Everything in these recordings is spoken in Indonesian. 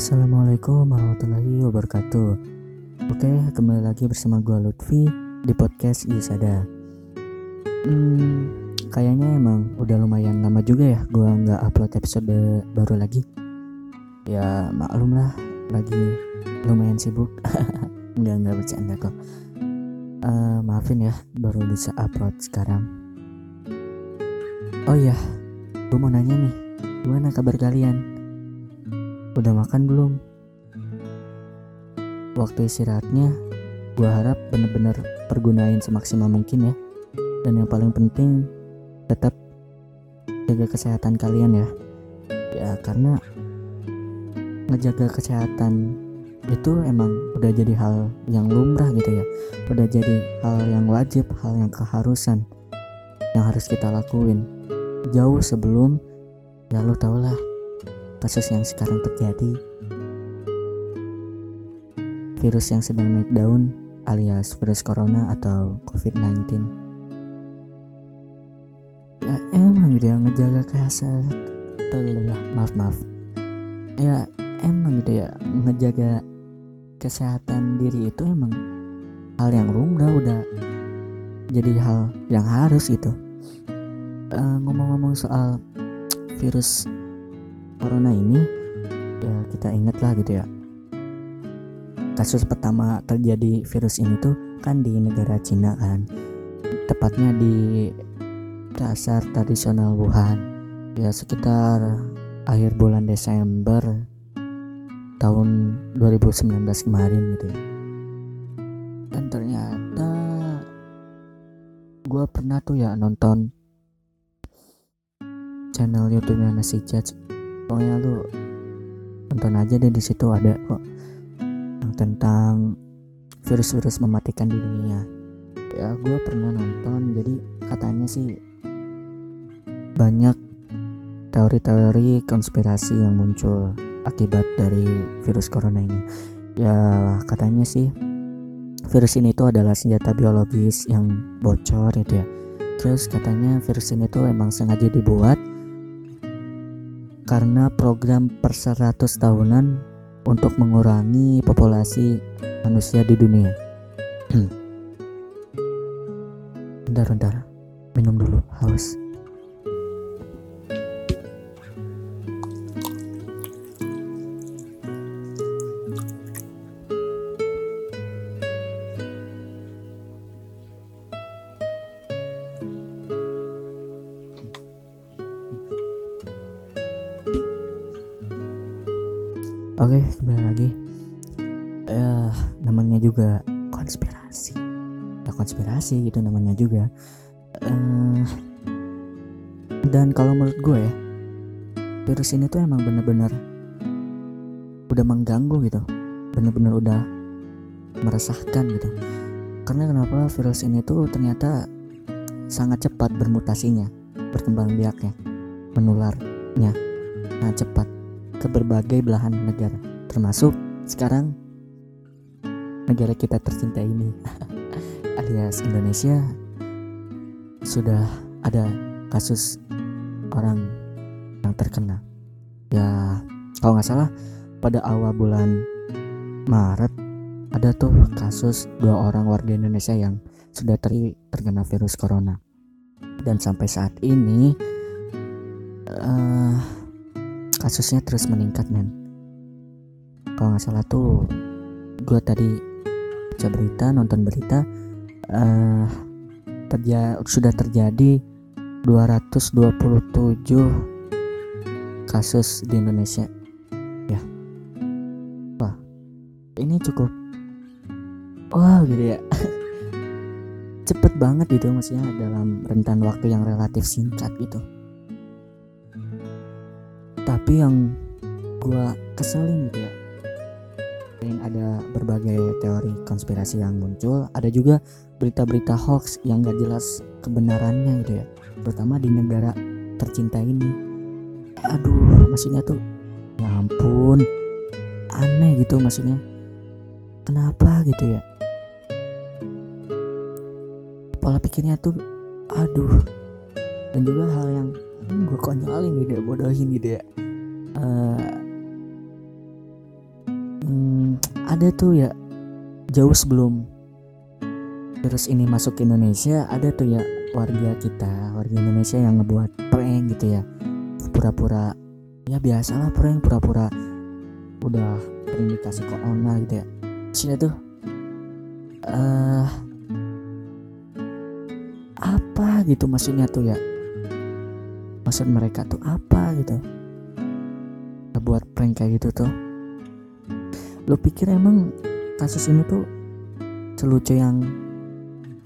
Assalamualaikum warahmatullahi wabarakatuh. Oke kembali lagi bersama gue Lutfi di podcast Yusada Hmm kayaknya emang udah lumayan lama juga ya gue nggak upload episode baru lagi. Ya maklum lah lagi lumayan sibuk. Nggak nggak bercanda kok. Uh, Maafin ya baru bisa upload sekarang. Oh iya gue mau nanya nih Gimana kabar kalian? Udah makan belum? Waktu istirahatnya, gue harap bener-bener pergunain semaksimal mungkin ya. Dan yang paling penting, tetap jaga kesehatan kalian ya. Ya karena ngejaga kesehatan itu emang udah jadi hal yang lumrah gitu ya. Udah jadi hal yang wajib, hal yang keharusan yang harus kita lakuin jauh sebelum ya lo tau lah kasus yang sekarang terjadi. Virus yang sedang naik daun alias virus corona atau covid-19 ya emang ya ngejaga kesehatan maaf maaf. Ya emang ya ngejaga kesehatan diri itu emang hal yang lumrah udah jadi hal yang harus ngomong-ngomong uh, soal virus corona ini ya kita ingat lah gitu ya. Kasus pertama terjadi virus ini tuh kan di negara Cina kan. Tepatnya di dasar tradisional Wuhan. Ya sekitar akhir bulan Desember tahun 2019 kemarin gitu ya. Dan ternyata gue pernah tuh ya nonton channel YouTube-nya Nasi Judge pokoknya lu nonton aja deh di situ ada kok yang tentang virus-virus mematikan di dunia. Ya gue pernah nonton jadi katanya sih banyak teori-teori konspirasi yang muncul akibat dari virus corona ini. Ya katanya sih virus ini tuh adalah senjata biologis yang bocor gitu ya. Terus katanya virus ini tuh emang sengaja dibuat karena program per 100 tahunan untuk mengurangi populasi manusia di dunia. bentar, bentar. Minum dulu, haus. Oke, kembali lagi. Ya, namanya juga konspirasi. Ya konspirasi gitu namanya juga. Uh, dan kalau menurut gue ya, virus ini tuh emang bener-bener udah mengganggu gitu. Bener-bener udah meresahkan gitu. Karena kenapa virus ini tuh ternyata sangat cepat bermutasinya, berkembang biaknya, menularnya, nah cepat ke berbagai belahan negara, termasuk sekarang negara kita tercinta ini, alias Indonesia, sudah ada kasus orang yang terkena. Ya, kalau nggak salah pada awal bulan Maret ada tuh kasus dua orang warga Indonesia yang sudah ter terkena virus corona. Dan sampai saat ini uh, kasusnya terus meningkat men. Kalau nggak salah tuh gue tadi baca berita nonton berita uh, terja sudah terjadi 227 kasus di Indonesia. Ya. Wah ini cukup wah gitu ya. Cepet banget gitu maksudnya dalam rentan waktu yang relatif singkat gitu tapi yang gue keselin gitu ya yang ada berbagai teori konspirasi yang muncul. Ada juga berita-berita hoax yang gak jelas kebenarannya gitu ya. Terutama di negara tercinta ini. Aduh maksudnya tuh ya ampun. Aneh gitu maksudnya. Kenapa gitu ya? Pola pikirnya tuh aduh. Dan juga hal yang gue konyolin gitu ya bodohin gitu ya uh, hmm, ada tuh ya jauh sebelum virus ini masuk ke Indonesia ada tuh ya warga kita warga Indonesia yang ngebuat prank gitu ya. Pura-pura ya biasalah prank pura-pura udah terindikasi corona gitu ya. Sini tuh uh, apa gitu maksudnya tuh ya? Maksud mereka tuh apa gitu prank kayak gitu tuh. Lo pikir emang kasus ini tuh selucu yang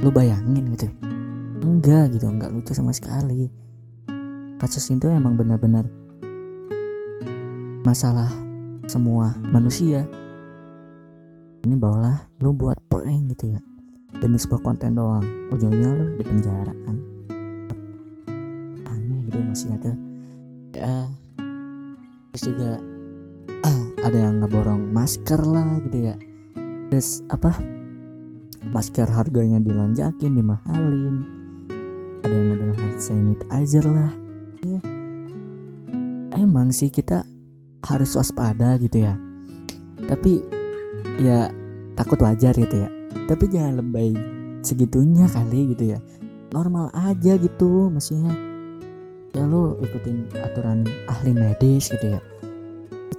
lu bayangin gitu? Enggak gitu enggak lucu sama sekali. Kasus itu emang benar-benar masalah semua manusia. Ini bawalah lu buat prank gitu ya. Demi sebuah konten doang. Ujungnya lu di penjara kan? Aneh gitu masih ada. Ya terus juga ada yang ngeborong masker lah gitu ya. Terus apa masker harganya dilonjakin dimahalin. Ada yang bilang hand sanitizer lah. Ya. emang sih kita harus waspada gitu ya. Tapi ya takut wajar gitu ya. Tapi jangan lebay segitunya kali gitu ya. Normal aja gitu maksudnya. Ya lo ikutin aturan ahli medis gitu ya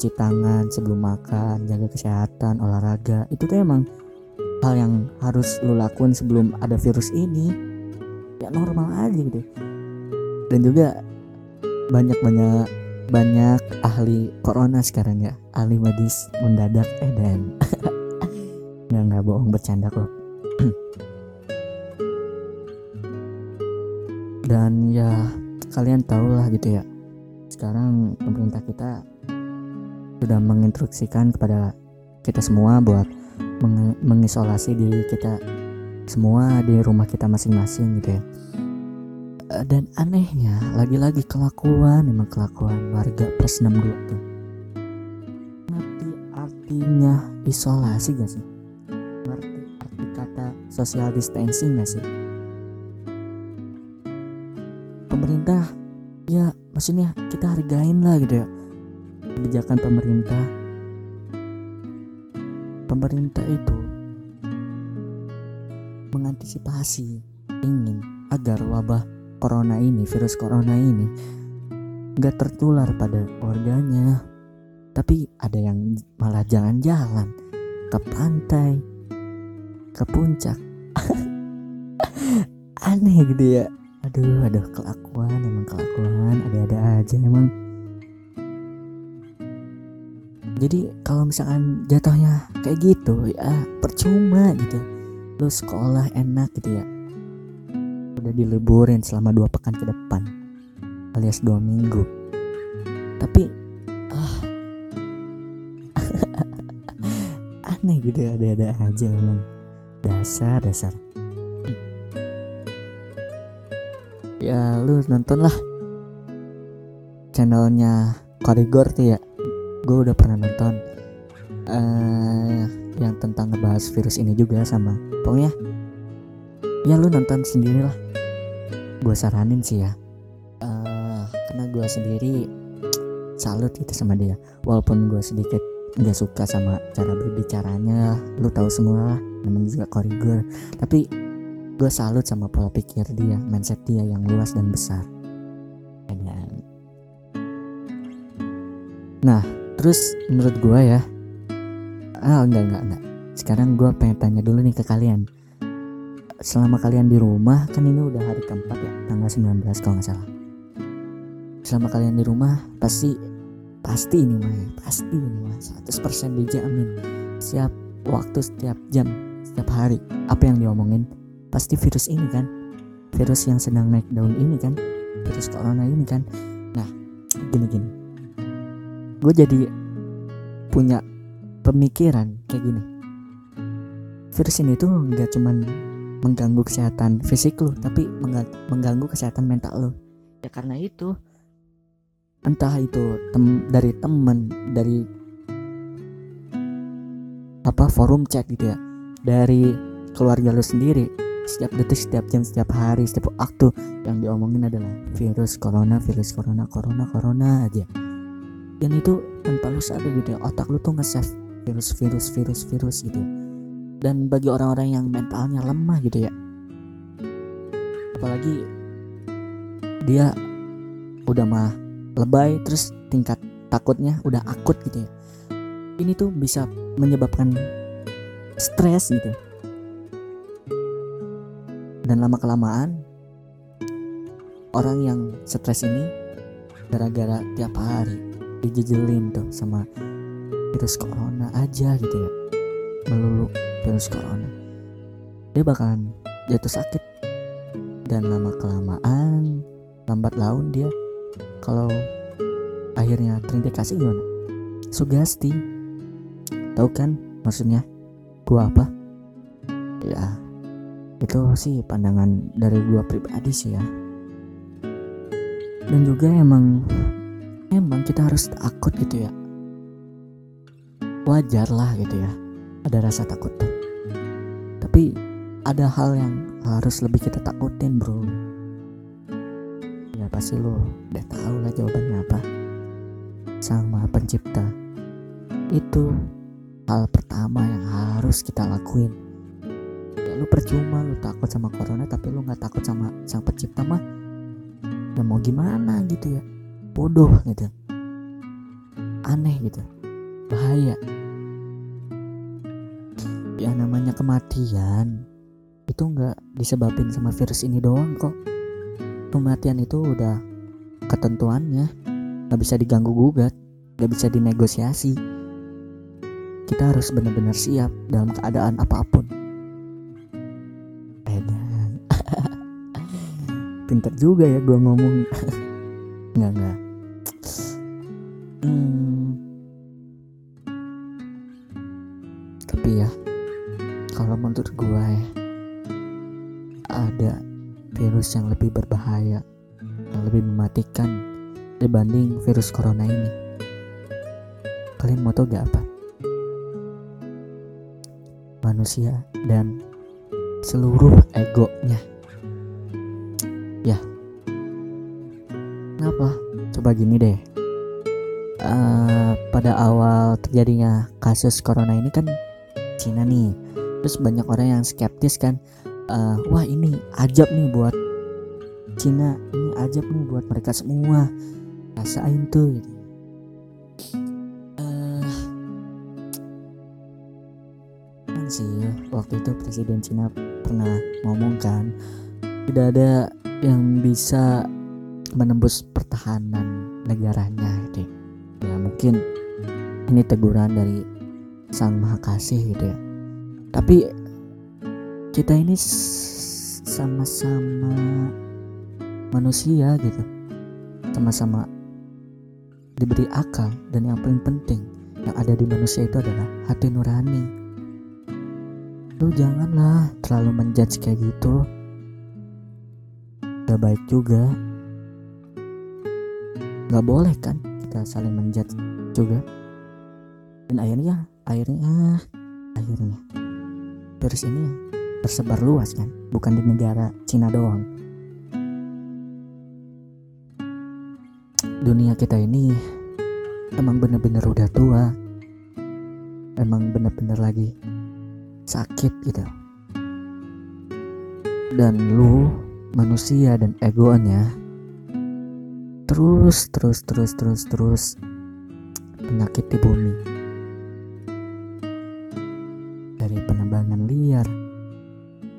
cuci tangan sebelum makan jaga kesehatan olahraga. Itu tuh emang hal yang harus lo lakuin sebelum ada virus ini. Ya normal aja gitu. Dan juga banyak banyak banyak ahli corona sekarang ya. Ahli medis mendadak eh dan nggak nggak bohong bercanda kok. Dan ya kalian tahu lah gitu ya. Sekarang pemerintah kita sudah menginstruksikan kepada kita semua buat meng mengisolasi diri kita semua di rumah kita masing-masing gitu ya. Eh, dan anehnya lagi-lagi kelakuan emang kelakuan warga plus 62 tuh. Ngerti artinya isolasi gak sih? Ngerti arti kata social distancing gak sih? Pemerintah ya maksudnya kita hargain lah gitu ya kebijakan pemerintah pemerintah itu mengantisipasi ingin agar wabah corona ini, virus corona ini gak tertular pada warganya. Tapi ada yang malah jalan-jalan ke pantai, ke puncak. Aneh gitu ya. Aduh, aduh kelakuan, emang kelakuan, ada-ada aja emang jadi kalau misalkan jatuhnya kayak gitu ya percuma gitu. Lu sekolah enak gitu ya. Udah diliburin selama dua pekan ke depan alias dua minggu. Tapi ah. Aneh gitu ada-ada aja emang. Dasar dasar. Ya lu nonton lah channelnya Korigor tuh ya gue udah pernah nonton uh, yang tentang ngebahas virus ini juga sama. Pokoknya ya lu nonton sendiri lah gue saranin sih ya. Uh, karena gue sendiri salut gitu sama dia. Walaupun gue sedikit nggak suka sama cara berbicaranya lu tahu semua namanya juga korigor. Tapi gue salut sama pola pikir dia mindset dia yang luas dan besar. Dan nah terus menurut gue ya ah enggak enggak enggak. Sekarang gue pengen tanya dulu nih ke kalian. Selama kalian di rumah kan ini udah hari keempat ya tanggal 19 kalau nggak salah. Selama kalian di rumah pasti pasti ini mah ya, pasti ini mah 100% dijamin. Setiap waktu setiap jam setiap hari apa yang diomongin pasti virus ini kan. Virus yang sedang naik daun ini kan virus corona ini kan. Nah gini gini gue jadi punya pemikiran kayak gini. Virus ini tuh nggak cuman mengganggu kesehatan fisik lo tapi mengganggu kesehatan mental lo ya karena itu. Entah itu tem dari temen dari apa forum chat gitu ya. Dari keluarga lo sendiri setiap detik setiap jam setiap hari setiap waktu yang diomongin adalah virus corona virus corona corona corona aja dan itu tanpa lu sadar gitu otak lu tuh nge-save virus virus virus virus gitu. Dan bagi orang-orang yang mentalnya lemah gitu ya. Apalagi dia udah mah lebay terus tingkat takutnya udah akut gitu ya. Ini tuh bisa menyebabkan stres gitu. Dan lama kelamaan orang yang stres ini gara-gara tiap hari dijejelin tuh sama virus corona aja gitu ya. Melulu virus corona. Dia bakalan jatuh sakit. Dan lama kelamaan lambat laun dia. Kalau akhirnya terindikasi gimana? Sugesti. Tahu kan maksudnya? Gua apa? Ya itu sih pandangan dari gua pribadi sih ya. Dan juga emang emang kita harus takut gitu ya? Wajar lah gitu ya ada rasa takut. Tuh tapi ada hal yang harus lebih kita takutin bro. Ya pasti lo udah tahu lah jawabannya apa. Sang maha pencipta. Itu hal pertama yang harus kita lakuin. Ya lu percuma lu takut sama corona tapi lu nggak takut sama sang pencipta mah ya mau gimana gitu ya bodoh gitu. Aneh gitu. Bahaya. Ya namanya kematian itu nggak disebabin sama virus ini doang kok. Kematian itu udah ketentuannya. Nggak bisa diganggu gugat nggak bisa dinegosiasi. Kita harus benar-benar siap dalam keadaan apa pun. Edan pinter juga ya gua ngomong. Nggak nggak hmm. tapi ya kalau menurut gua ya ada virus yang lebih berbahaya yang lebih mematikan dibanding virus corona ini. Kalian mau tau gak apa? Manusia dan seluruh egonya ya. Kenapa coba gini deh uh, pada awal terjadinya kasus corona ini kan Cina nih. Terus banyak orang yang skeptis kan uh, wah ini ajab nih buat Cina ini ajab nih buat mereka semua. Rasain tuh gitu. Uh, kan sih waktu itu presiden Cina pernah ngomong kan tidak ada yang bisa menembus pertahanan negaranya gitu ya mungkin ini teguran dari sang maha kasih gitu ya. Tapi kita ini sama-sama manusia gitu. Sama-sama diberi akal dan yang paling penting yang ada di manusia itu adalah hati nurani. Lu janganlah terlalu menjudge kayak gitu. Gak baik juga. Gak boleh kan kita saling menjudge juga. Dan akhirnya akhirnya akhirnya. Virus ini tersebar luas kan bukan di negara Cina doang. Dunia kita ini emang bener-bener udah tua. Emang bener-bener lagi sakit gitu. Dan lu manusia dan egonya terus terus terus terus terus menyakiti bumi. Dari penebangan liar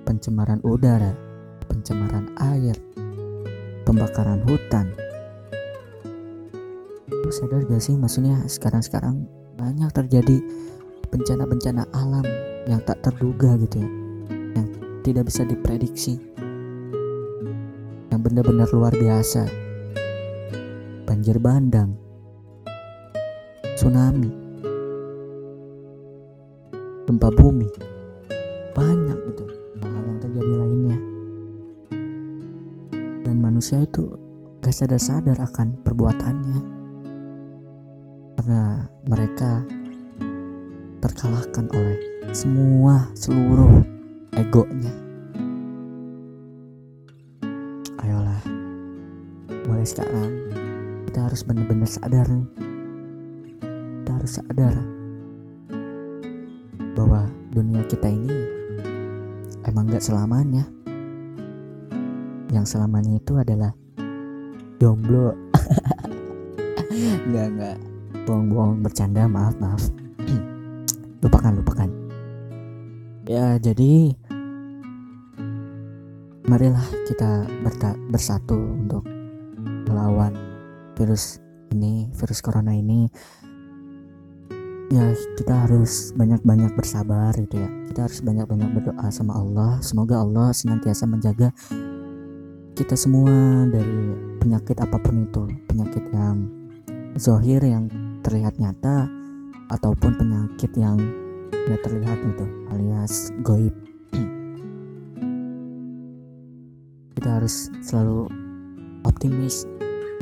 pencemaran udara pencemaran air pembakaran hutan. Lu sadar gak sih maksudnya sekarang-sekarang banyak terjadi bencana-bencana alam yang tak terduga gitu ya yang tidak bisa diprediksi yang benar-benar luar biasa banjir bandang. Tsunami. Gempa bumi. Banyak gitu hal yang terjadi lainnya. Dan manusia itu gak sadar-sadar akan perbuatannya. Karena mereka terkalahkan oleh semua seluruh egonya. Ayolah mulai sekarang kita harus benar-benar sadar nih. Kita harus sadar bahwa dunia kita ini emang gak selamanya. Yang selamanya itu adalah jomblo. Nggak nggak. Bohong-bohong bercanda maaf maaf. Lupakan lupakan. Ya jadi marilah kita bersatu untuk virus ini virus corona ini ya kita harus banyak-banyak bersabar gitu ya. Kita harus banyak-banyak berdoa sama Allah. Semoga Allah senantiasa menjaga kita semua dari penyakit apa pun itu. Penyakit yang zohir yang terlihat nyata ataupun penyakit yang tidak terlihat gitu alias goib. Kita harus selalu optimis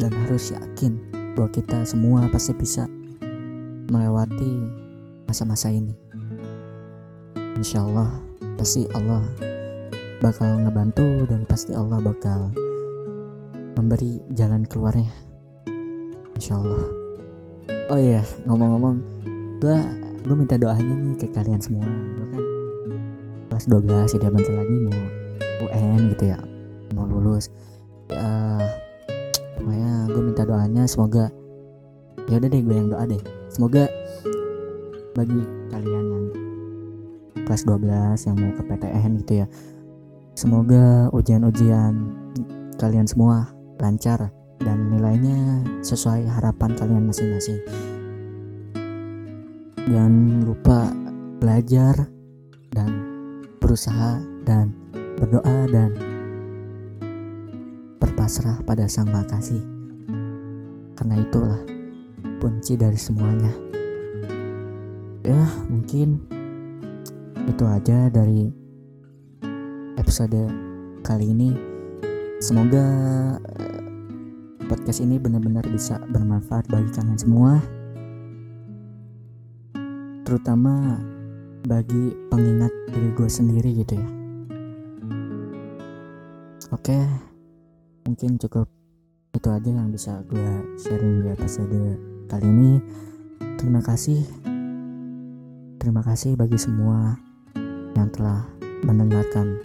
dan harus yakin bahwa kita semua pasti bisa melewati masa-masa ini. Insya Allah pasti Allah bakal ngebantu dan pasti Allah bakal memberi jalan keluarnya. Insya Allah oh iya ngomong-ngomong gue gue minta doanya nih ke kalian semua. Gue kan kelas 12 ya bentar lagi mau UN gitu ya mau lulus. Ya minta doanya semoga ya udah deh gue yang doa deh. Semoga bagi kalian yang kelas 12 yang mau ke PTN gitu ya semoga ujian-ujian kalian semua lancar dan nilainya sesuai harapan kalian masing-masing. Jangan lupa belajar dan berusaha dan berdoa dan berpasrah pada Sang Maha Kasih karena itulah kunci dari semuanya. Ya mungkin itu aja dari episode kali ini. Semoga eh, podcast ini benar-benar bisa bermanfaat bagi kalian semua. Terutama bagi pengingat diri gue sendiri gitu ya. Oke mungkin cukup itu aja yang bisa gue sharing di episode kali ini. Terima kasih. Terima kasih bagi semua yang telah mendengarkan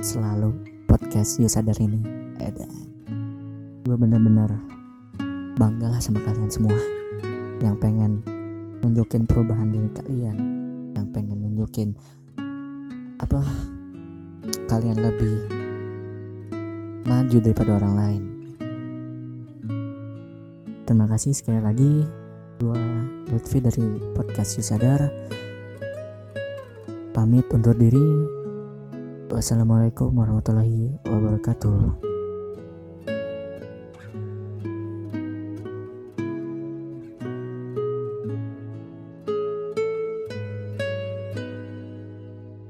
selalu podcast You Sadar ini. Gue bener-bener bangga sama kalian semua yang pengen nunjukin perubahan diri kalian yang pengen nunjukin apa kalian lebih maju daripada orang lain terima kasih sekali lagi gue Lutfi dari podcast Yusadar pamit undur diri. Wassalamualaikum warahmatullahi wabarakatuh